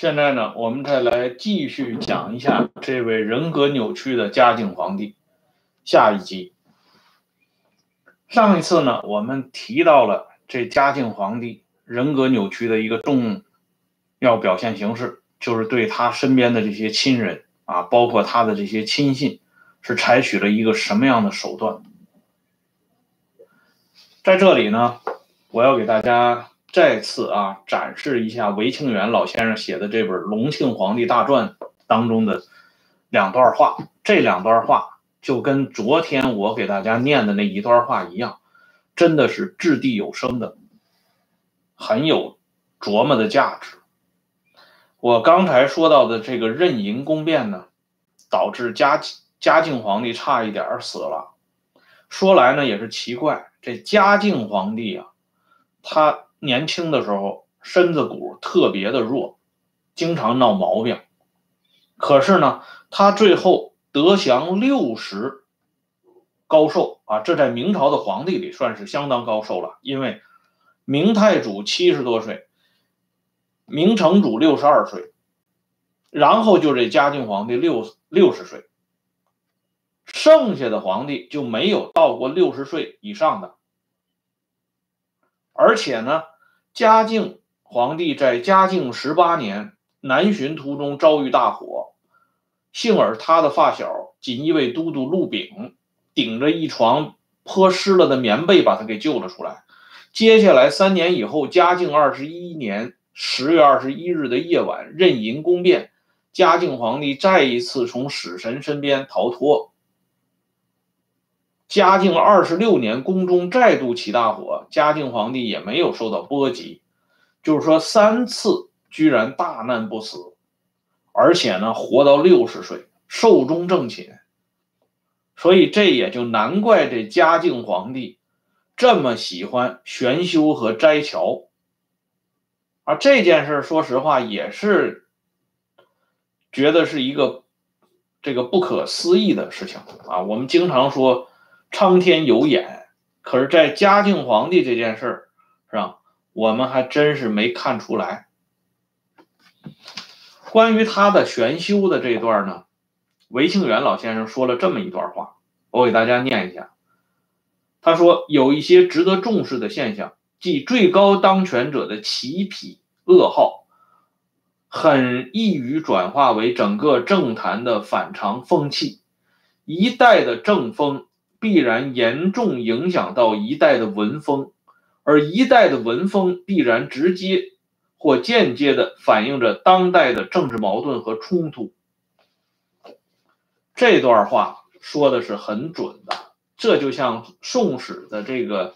现在呢，我们再来继续讲一下这位人格扭曲的嘉靖皇帝。下一集，上一次呢，我们提到了这嘉靖皇帝人格扭曲的一个重要表现形式，就是对他身边的这些亲人啊，包括他的这些亲信，是采取了一个什么样的手段。在这里呢，我要给大家再次啊展示一下韦庆元老先生写的这本《隆庆皇帝大传》当中的两段话。这两段话就跟昨天我给大家念的那一段话一样，真的是掷地有声的，很有琢磨的价值。我刚才说到的这个壬寅宫变呢，导致嘉嘉靖皇帝差一点死了。说来呢也是奇怪。这嘉靖皇帝啊，他年轻的时候身子骨特别的弱，经常闹毛病。可是呢，他最后得享六十高寿啊，这在明朝的皇帝里算是相当高寿了。因为明太祖七十多岁，明成祖六十二岁，然后就这嘉靖皇帝六六十岁。剩下的皇帝就没有到过六十岁以上的，而且呢，嘉靖皇帝在嘉靖十八年南巡途中遭遇大火，幸而他的发小锦衣卫都督陆炳顶着一床泼湿了的棉被把他给救了出来。接下来三年以后，嘉靖二十一年十月二十一日的夜晚，壬寅宫变，嘉靖皇帝再一次从死神身边逃脱。嘉靖二十六年，宫中再度起大火，嘉靖皇帝也没有受到波及，就是说三次居然大难不死，而且呢活到六十岁，寿终正寝。所以这也就难怪这嘉靖皇帝这么喜欢玄修和斋桥。而这件事说实话也是觉得是一个这个不可思议的事情啊。我们经常说。苍天有眼，可是，在嘉靖皇帝这件事儿上，我们还真是没看出来。关于他的玄修的这段呢，韦庆元老先生说了这么一段话，我给大家念一下。他说：“有一些值得重视的现象，即最高当权者的奇癖噩耗，很易于转化为整个政坛的反常风气，一代的政风。”必然严重影响到一代的文风，而一代的文风必然直接或间接的反映着当代的政治矛盾和冲突。这段话说的是很准的，这就像《宋史》的这个《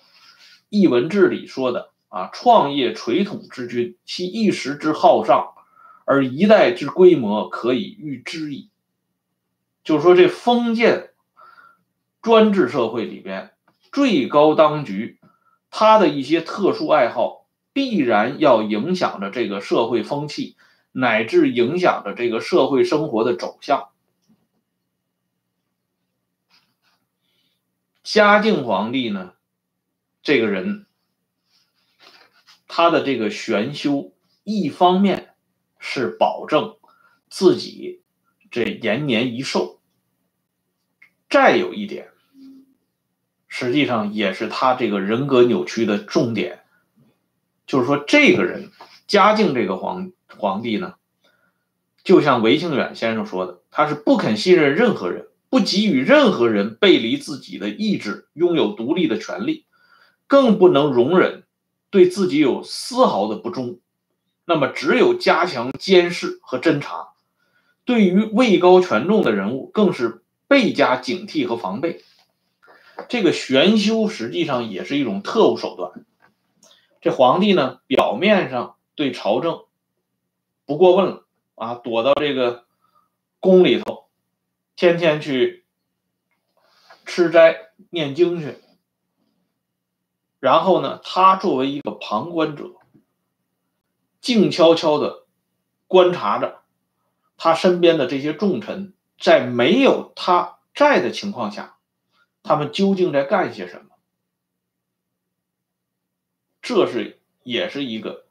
艺文志》里说的啊：“创业垂统之君，其一时之好上，而一代之规模可以预知矣。”就是说，这封建。专制社会里边，最高当局，他的一些特殊爱好，必然要影响着这个社会风气，乃至影响着这个社会生活的走向。嘉靖皇帝呢，这个人，他的这个玄修，一方面是保证自己这延年益寿，再有一点。实际上也是他这个人格扭曲的重点，就是说，这个人嘉靖这个皇皇帝呢，就像韦庆远先生说的，他是不肯信任任何人，不给予任何人背离自己的意志，拥有独立的权利，更不能容忍对自己有丝毫的不忠。那么，只有加强监视和侦查，对于位高权重的人物，更是倍加警惕和防备。这个玄修实际上也是一种特务手段。这皇帝呢，表面上对朝政不过问了啊，躲到这个宫里头，天天去吃斋念经去。然后呢，他作为一个旁观者，静悄悄的观察着他身边的这些重臣，在没有他在的情况下。他们究竟在干些什么？这是也是一个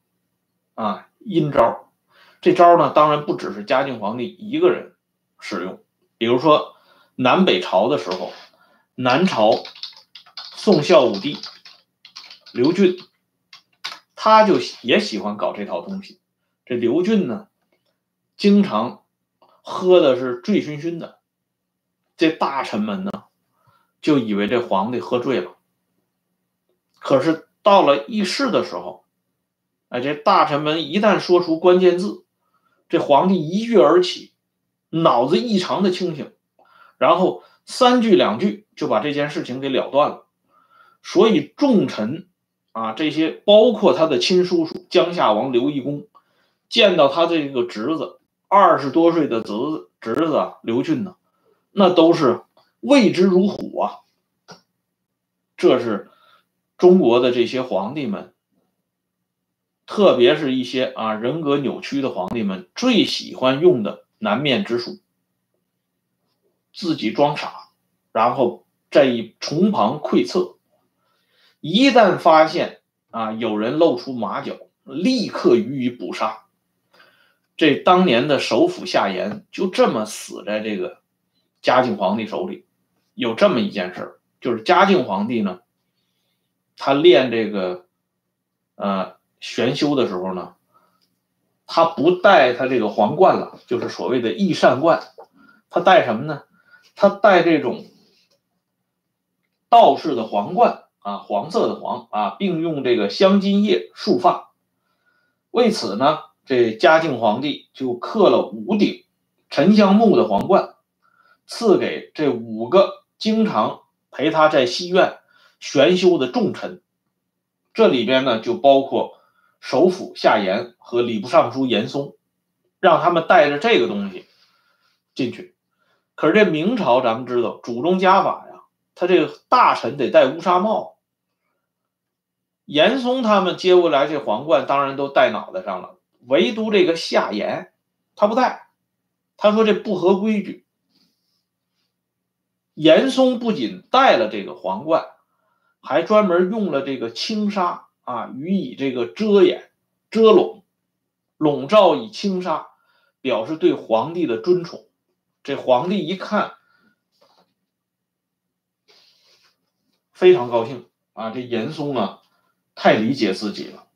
啊阴招。这招呢，当然不只是嘉靖皇帝一个人使用。比如说南北朝的时候，南朝宋孝武帝刘俊，他就也喜欢搞这套东西。这刘俊呢，经常喝的是醉醺醺的，这大臣们呢，就以为这皇帝喝醉了。可是到了议事的时候，哎，这大臣们一旦说出关键字，这皇帝一跃而起，脑子异常的清醒，然后三句两句就把这件事情给了断了。所以重臣啊，这些包括他的亲叔叔江夏王刘义恭，见到他这个侄子二十多岁的侄子侄子刘俊呢，那都是畏之如虎啊。这是。中国的这些皇帝们，特别是一些啊人格扭曲的皇帝们，最喜欢用的难面之术，自己装傻，然后再以从旁窥测，一旦发现啊有人露出马脚，立刻予以捕杀。这当年的首辅夏言就这么死在这个嘉靖皇帝手里。有这么一件事就是嘉靖皇帝呢。他练这个，呃，玄修的时候呢，他不戴他这个皇冠了，就是所谓的翼善冠，他戴什么呢？他戴这种道士的皇冠啊，黄色的黄啊，并用这个香金叶束发。为此呢，这嘉靖皇帝就刻了五顶沉香木的皇冠，赐给这五个经常陪他在西院。玄修的重臣，这里边呢就包括首辅夏言和礼部尚书严嵩，让他们带着这个东西进去。可是这明朝咱们知道祖宗家法呀，他这个大臣得戴乌纱帽。严嵩他们接过来这皇冠，当然都戴脑袋上了，唯独这个夏言他不戴，他说这不合规矩。严嵩不仅戴了这个皇冠。还专门用了这个轻纱啊，予以这个遮掩、遮笼、笼罩以轻纱，表示对皇帝的尊崇。这皇帝一看，非常高兴啊！这严嵩啊，太理解自己了。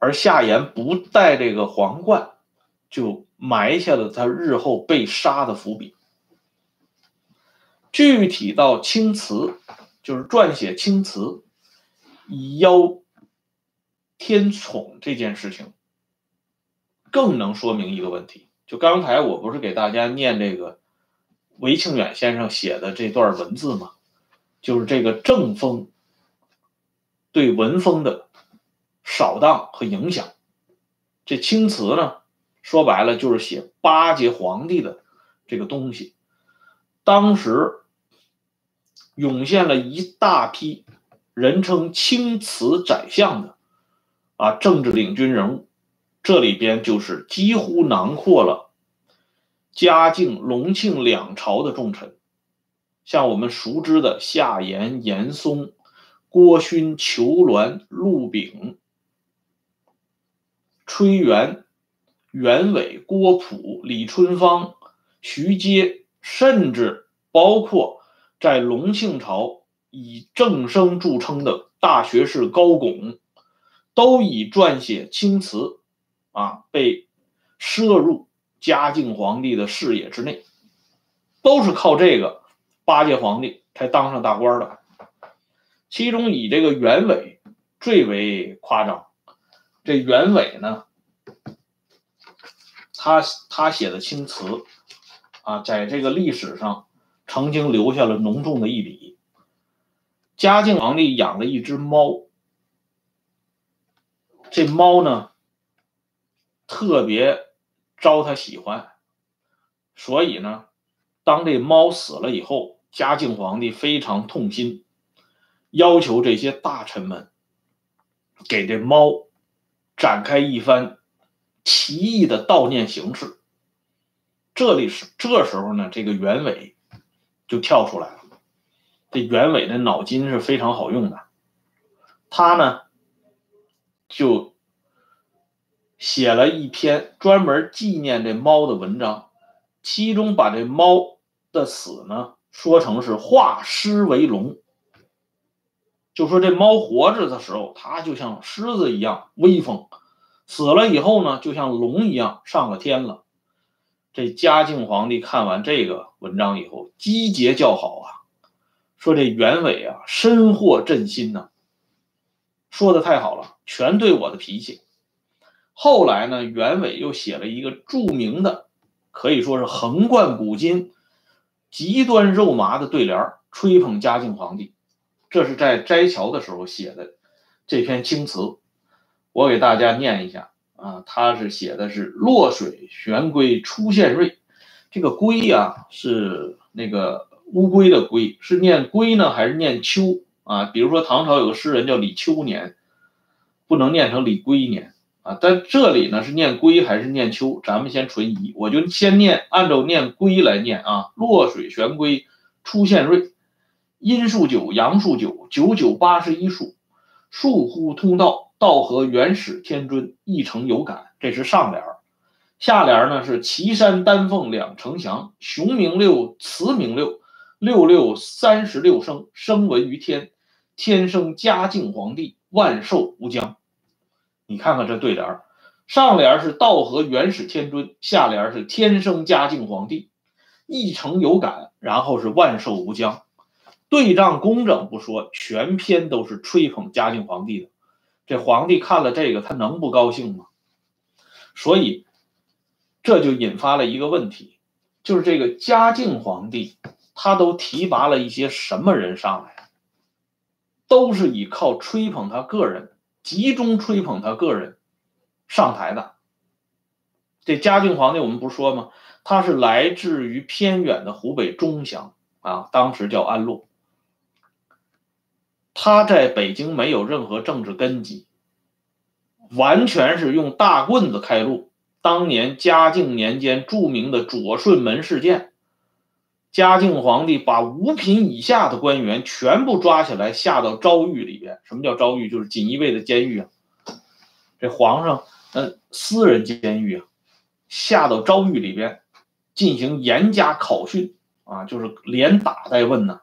而夏言不戴这个皇冠，就埋下了他日后被杀的伏笔。具体到青瓷。就是撰写青词以邀天宠这件事情，更能说明一个问题。就刚才我不是给大家念这个韦庆远先生写的这段文字吗？就是这个正风对文风的扫荡和影响。这青词呢，说白了就是写巴结皇帝的这个东西。当时。涌现了一大批人称“青瓷宰相”的啊政治领军人物，这里边就是几乎囊括了嘉靖、隆庆两朝的重臣，像我们熟知的夏言、严嵩、郭勋、裘鸾、陆炳、崔元、袁伟、郭璞、李春芳、徐阶，甚至包括。在隆庆朝以正声著称的大学士高拱，都以撰写青词，啊，被摄入嘉靖皇帝的视野之内，都是靠这个巴结皇帝才当上大官的。其中以这个袁伟最为夸张。这袁伟呢，他他写的青词，啊，在这个历史上。曾经留下了浓重的一笔。嘉靖皇帝养了一只猫，这猫呢特别招他喜欢，所以呢，当这猫死了以后，嘉靖皇帝非常痛心，要求这些大臣们给这猫展开一番奇异的悼念形式。这里是这时候呢，这个袁伟。就跳出来了。这袁伟的脑筋是非常好用的，他呢就写了一篇专门纪念这猫的文章，其中把这猫的死呢说成是化狮为龙，就说这猫活着的时候，它就像狮子一样威风，死了以后呢，就像龙一样上了天了。这嘉靖皇帝看完这个文章以后，击节叫好啊，说这袁伟啊，深获朕心呐，说的太好了，全对我的脾气。后来呢，袁伟又写了一个著名的，可以说是横贯古今、极端肉麻的对联，吹捧嘉靖皇帝。这是在斋桥的时候写的这篇青词，我给大家念一下。啊，他是写的是“落水玄龟出现瑞”，这个“龟”呀是那个乌龟的“龟”，是念“龟”呢还是念“秋”啊？比如说唐朝有个诗人叫李秋年，不能念成李龟年啊。但这里呢是念“龟”还是念“秋”，咱们先存疑。我就先念，按照念“龟”来念啊，“落水玄龟出现瑞”，阴数九，阳数九，九九八十一数，数乎通道。道合元始天尊，一诚有感。这是上联儿，下联呢是岐山丹凤两城祥，雄名六，雌名六，六六三十六生，生闻于天，天生嘉靖皇帝，万寿无疆。你看看这对联儿，上联是道合元始天尊，下联是天生嘉靖皇帝，一诚有感，然后是万寿无疆。对仗工整不说，全篇都是吹捧嘉靖皇帝的。这皇帝看了这个，他能不高兴吗？所以，这就引发了一个问题，就是这个嘉靖皇帝，他都提拔了一些什么人上来？都是以靠吹捧他个人，集中吹捧他个人上台的。这嘉靖皇帝，我们不说吗？他是来自于偏远的湖北钟祥啊，当时叫安陆。他在北京没有任何政治根基，完全是用大棍子开路。当年嘉靖年间著名的左顺门事件，嘉靖皇帝把五品以下的官员全部抓起来下到诏狱里边。什么叫诏狱？就是锦衣卫的监狱啊。这皇上，呃，私人监狱啊，下到诏狱里边进行严加考训啊，就是连打带问呢。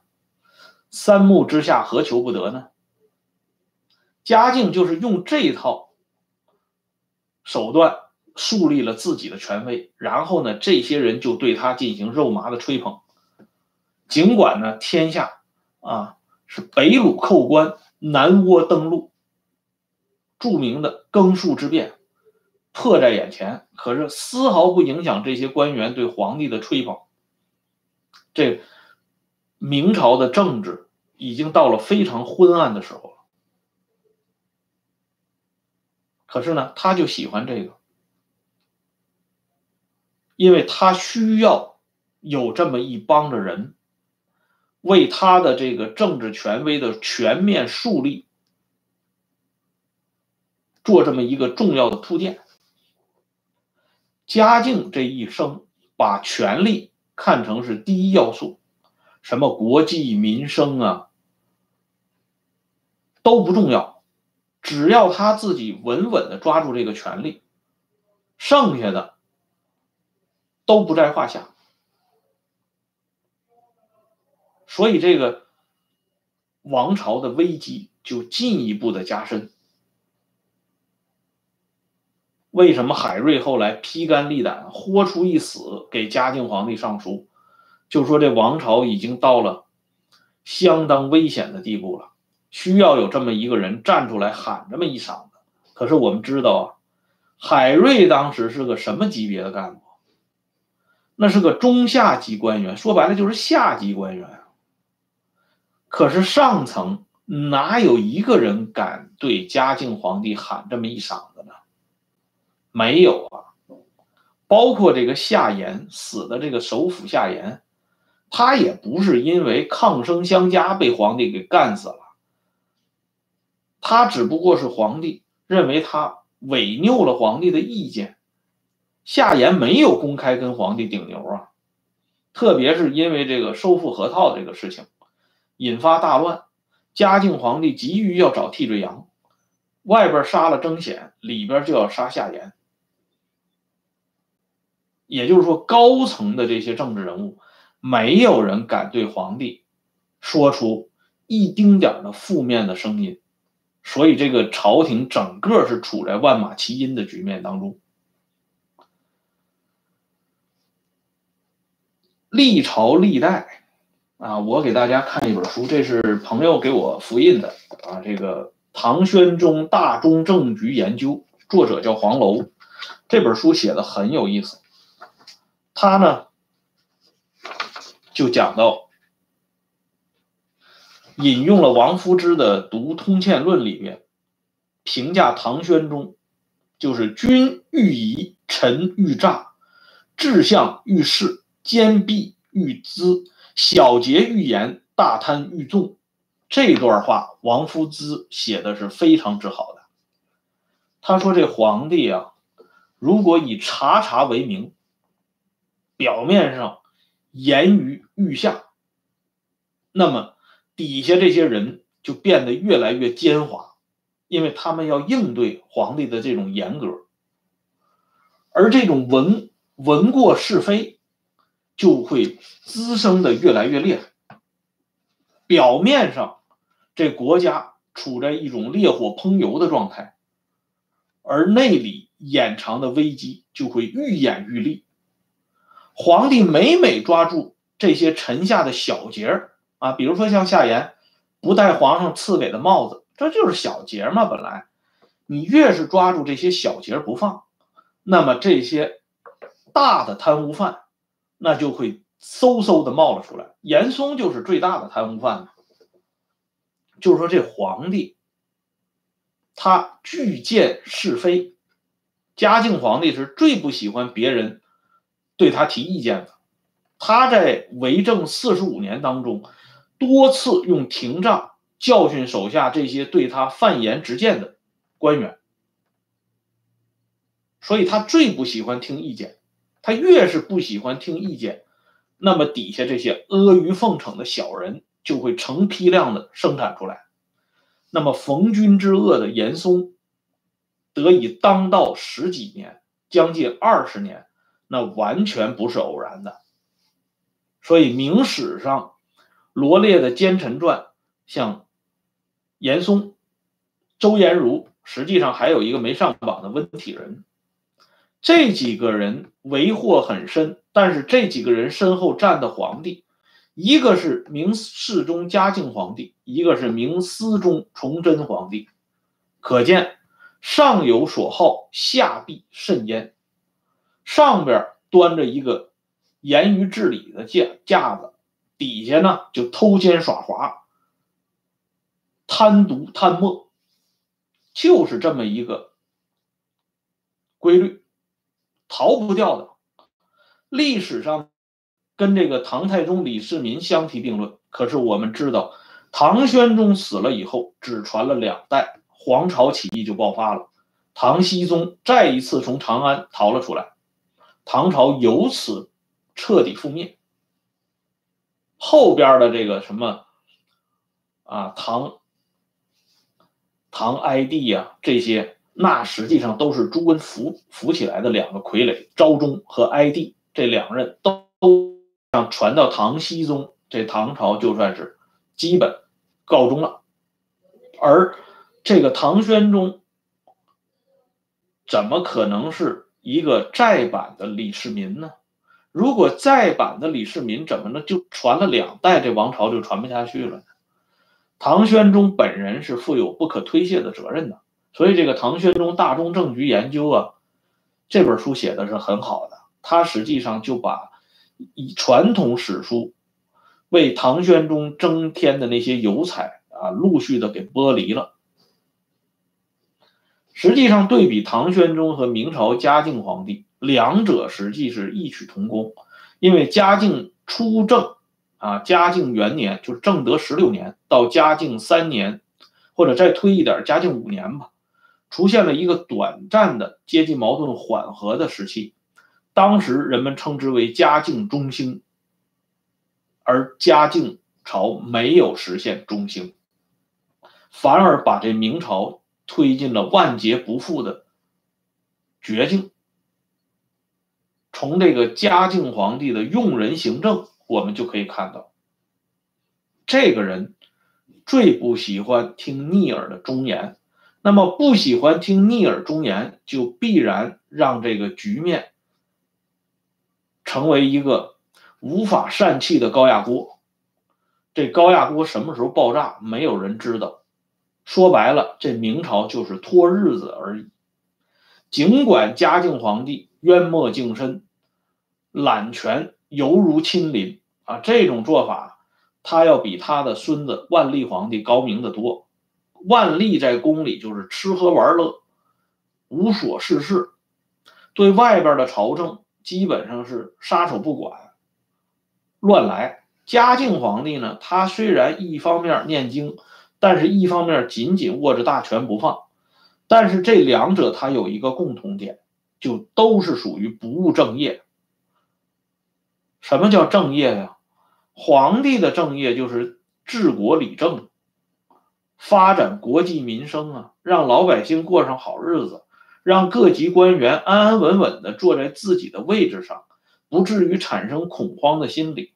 三目之下，何求不得呢？嘉靖就是用这套手段树立了自己的权威，然后呢，这些人就对他进行肉麻的吹捧。尽管呢，天下啊是北虏寇关，南倭登陆，著名的庚戍之变迫在眼前，可是丝毫不影响这些官员对皇帝的吹捧。这明朝的政治。已经到了非常昏暗的时候了，可是呢，他就喜欢这个，因为他需要有这么一帮的人，为他的这个政治权威的全面树立做这么一个重要的铺垫。嘉靖这一生把权力看成是第一要素。什么国计民生啊，都不重要，只要他自己稳稳的抓住这个权力，剩下的都不在话下。所以这个王朝的危机就进一步的加深。为什么海瑞后来披肝沥胆，豁出一死给嘉靖皇帝上书？就说这王朝已经到了相当危险的地步了，需要有这么一个人站出来喊这么一嗓子。可是我们知道啊，海瑞当时是个什么级别的干部？那是个中下级官员，说白了就是下级官员。可是上层哪有一个人敢对嘉靖皇帝喊这么一嗓子呢？没有啊，包括这个夏言死的这个首辅夏言。他也不是因为抗生相加被皇帝给干死了，他只不过是皇帝认为他违拗了皇帝的意见，夏言没有公开跟皇帝顶牛啊，特别是因为这个收复河套这个事情引发大乱，嘉靖皇帝急于要找替罪羊，外边杀了征显，里边就要杀夏言，也就是说高层的这些政治人物，没有人敢对皇帝说出一丁点的负面的声音，所以这个朝廷整个是处在万马齐喑的局面当中。历朝历代，啊，我给大家看一本书，这是朋友给我复印的啊，这个《唐玄宗大中政局研究》，作者叫黄楼，这本书写的很有意思。他呢，就讲到，引用了王夫之的《读通鉴论》里边，评价唐玄宗，就是君欲疑，臣欲诈，志向欲事。坚壁欲资，小节欲言，大贪欲纵。这段话，王夫之写的是非常之好的。他说：“这皇帝啊，如果以察察为名，表面上严于御下，那么底下这些人就变得越来越奸猾，因为他们要应对皇帝的这种严格，而这种闻闻过是非。”就会滋生的越来越厉害。表面上，这国家处在一种烈火烹油的状态，而内里掩藏的危机就会愈演愈烈。皇帝每每抓住这些臣下的小节儿啊，比如说像夏言不戴皇上赐给的帽子，这就是小节嘛。本来你越是抓住这些小节不放，那么这些大的贪污犯。那就会嗖嗖的冒了出来。严嵩就是最大的贪污犯，就是说这皇帝，他拒见是非。嘉靖皇帝是最不喜欢别人对他提意见的。他在为政四十五年当中，多次用廷杖教训手下这些对他犯言直谏的官员，所以他最不喜欢听意见。他越是不喜欢听意见，那么底下这些阿谀奉承的小人就会成批量的生产出来。那么逢君之恶的严嵩得以当道十几年，将近二十年，那完全不是偶然的。所以明史上罗列的奸臣传，像严嵩、周延儒，实际上还有一个没上榜的温体仁。这几个人为祸很深，但是这几个人身后站的皇帝，一个是明世宗嘉靖皇帝，一个是明思宗崇祯皇帝，可见上有所好，下必甚焉。上边端着一个严于治理的架架子，底下呢就偷奸耍滑、贪渎贪墨，就是这么一个规律。逃不掉的，历史上跟这个唐太宗李世民相提并论。可是我们知道，唐玄宗死了以后，只传了两代，黄巢起义就爆发了，唐僖宗再一次从长安逃了出来，唐朝由此彻底覆灭。后边的这个什么啊，唐唐哀帝呀，这些。那实际上都是朱温扶扶起来的两个傀儡，昭宗和哀帝这两任都让传到唐僖宗，这唐朝就算是基本告终了。而这个唐玄宗怎么可能是一个再版的李世民呢？如果再版的李世民，怎么能就传了两代，这王朝就传不下去了呢？唐玄宗本人是负有不可推卸的责任的。所以，这个《唐玄宗大中政局研究》啊，这本书写的是很好的。它实际上就把以传统史书为唐玄宗增添的那些油彩啊，陆续的给剥离了。实际上，对比唐玄宗和明朝嘉靖皇帝，两者实际是异曲同工。因为嘉靖初政啊，嘉靖元年就是正德十六年到嘉靖三年，或者再推一点，嘉靖五年吧。出现了一个短暂的阶级矛盾缓和的时期，当时人们称之为嘉靖中兴，而嘉靖朝没有实现中兴，反而把这明朝推进了万劫不复的绝境。从这个嘉靖皇帝的用人行政，我们就可以看到，这个人最不喜欢听逆耳的忠言。那么不喜欢听逆耳忠言，就必然让这个局面成为一个无法散气的高压锅。这高压锅什么时候爆炸，没有人知道。说白了，这明朝就是拖日子而已。尽管嘉靖皇帝渊墨净身，揽权犹如亲临啊，这种做法，他要比他的孙子万历皇帝高明的多。万历在宫里就是吃喝玩乐，无所事事，对外边的朝政基本上是撒手不管，乱来。嘉靖皇帝呢，他虽然一方面念经，但是一方面紧紧握着大权不放。但是这两者他有一个共同点，就都是属于不务正业。什么叫正业呀？皇帝的正业就是治国理政。发展国计民生啊，让老百姓过上好日子，让各级官员安安稳稳的坐在自己的位置上，不至于产生恐慌的心理，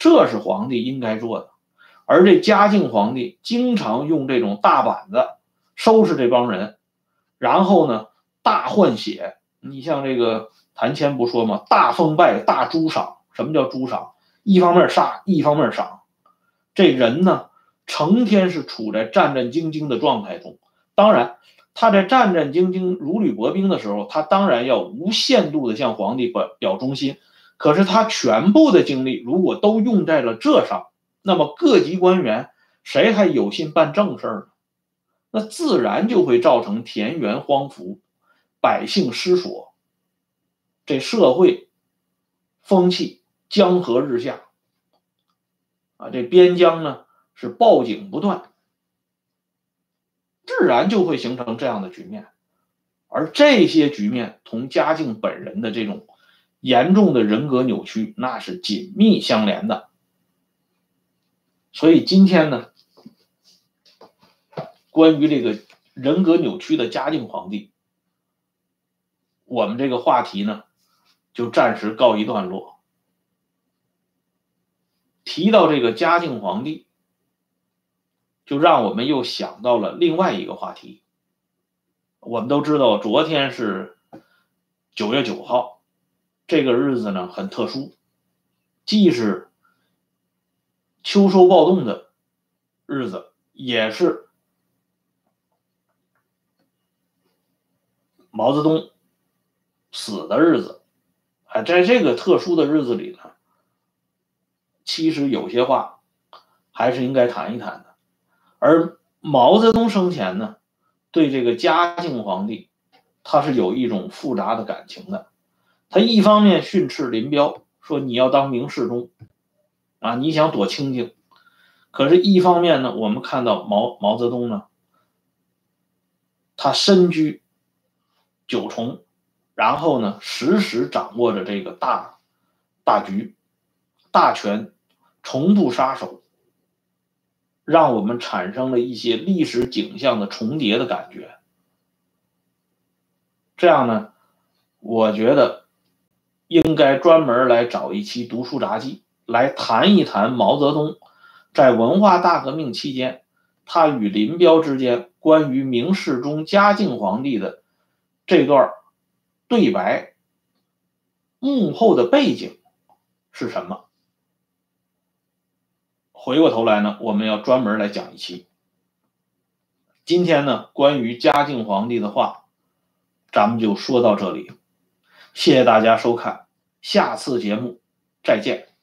这是皇帝应该做的。而这嘉靖皇帝经常用这种大板子收拾这帮人，然后呢大换血。你像这个谭谦不说吗？大封拜，大朱赏。什么叫朱赏？一方面杀，一方面赏。这人呢？成天是处在战战兢兢的状态中，当然，他在战战兢兢、如履薄冰的时候，他当然要无限度的向皇帝表表忠心。可是他全部的精力如果都用在了这上，那么各级官员谁还有心办正事儿呢？那自然就会造成田园荒芜、百姓失所，这社会风气江河日下啊！这边疆呢？是报警不断，自然就会形成这样的局面，而这些局面同嘉靖本人的这种严重的人格扭曲，那是紧密相连的。所以今天呢，关于这个人格扭曲的嘉靖皇帝，我们这个话题呢，就暂时告一段落。提到这个嘉靖皇帝。就让我们又想到了另外一个话题。我们都知道，昨天是九月九号，这个日子呢很特殊，既是秋收暴动的日子，也是毛泽东死的日子。哎，在这个特殊的日子里呢，其实有些话还是应该谈一谈的。而毛泽东生前呢，对这个嘉靖皇帝，他是有一种复杂的感情的。他一方面训斥林彪说：“你要当明世宗，啊，你想躲清静。”可是，一方面呢，我们看到毛毛泽东呢，他身居九重，然后呢，时时掌握着这个大大局、大权，从不撒手。让我们产生了一些历史景象的重叠的感觉。这样呢，我觉得应该专门来找一期《读书杂记》来谈一谈毛泽东在文化大革命期间，他与林彪之间关于明世宗嘉靖皇帝的这段对白幕后的背景是什么。回过头来呢，我们要专门来讲一期。今天呢，关于嘉靖皇帝的话，咱们就说到这里。谢谢大家收看，下次节目再见。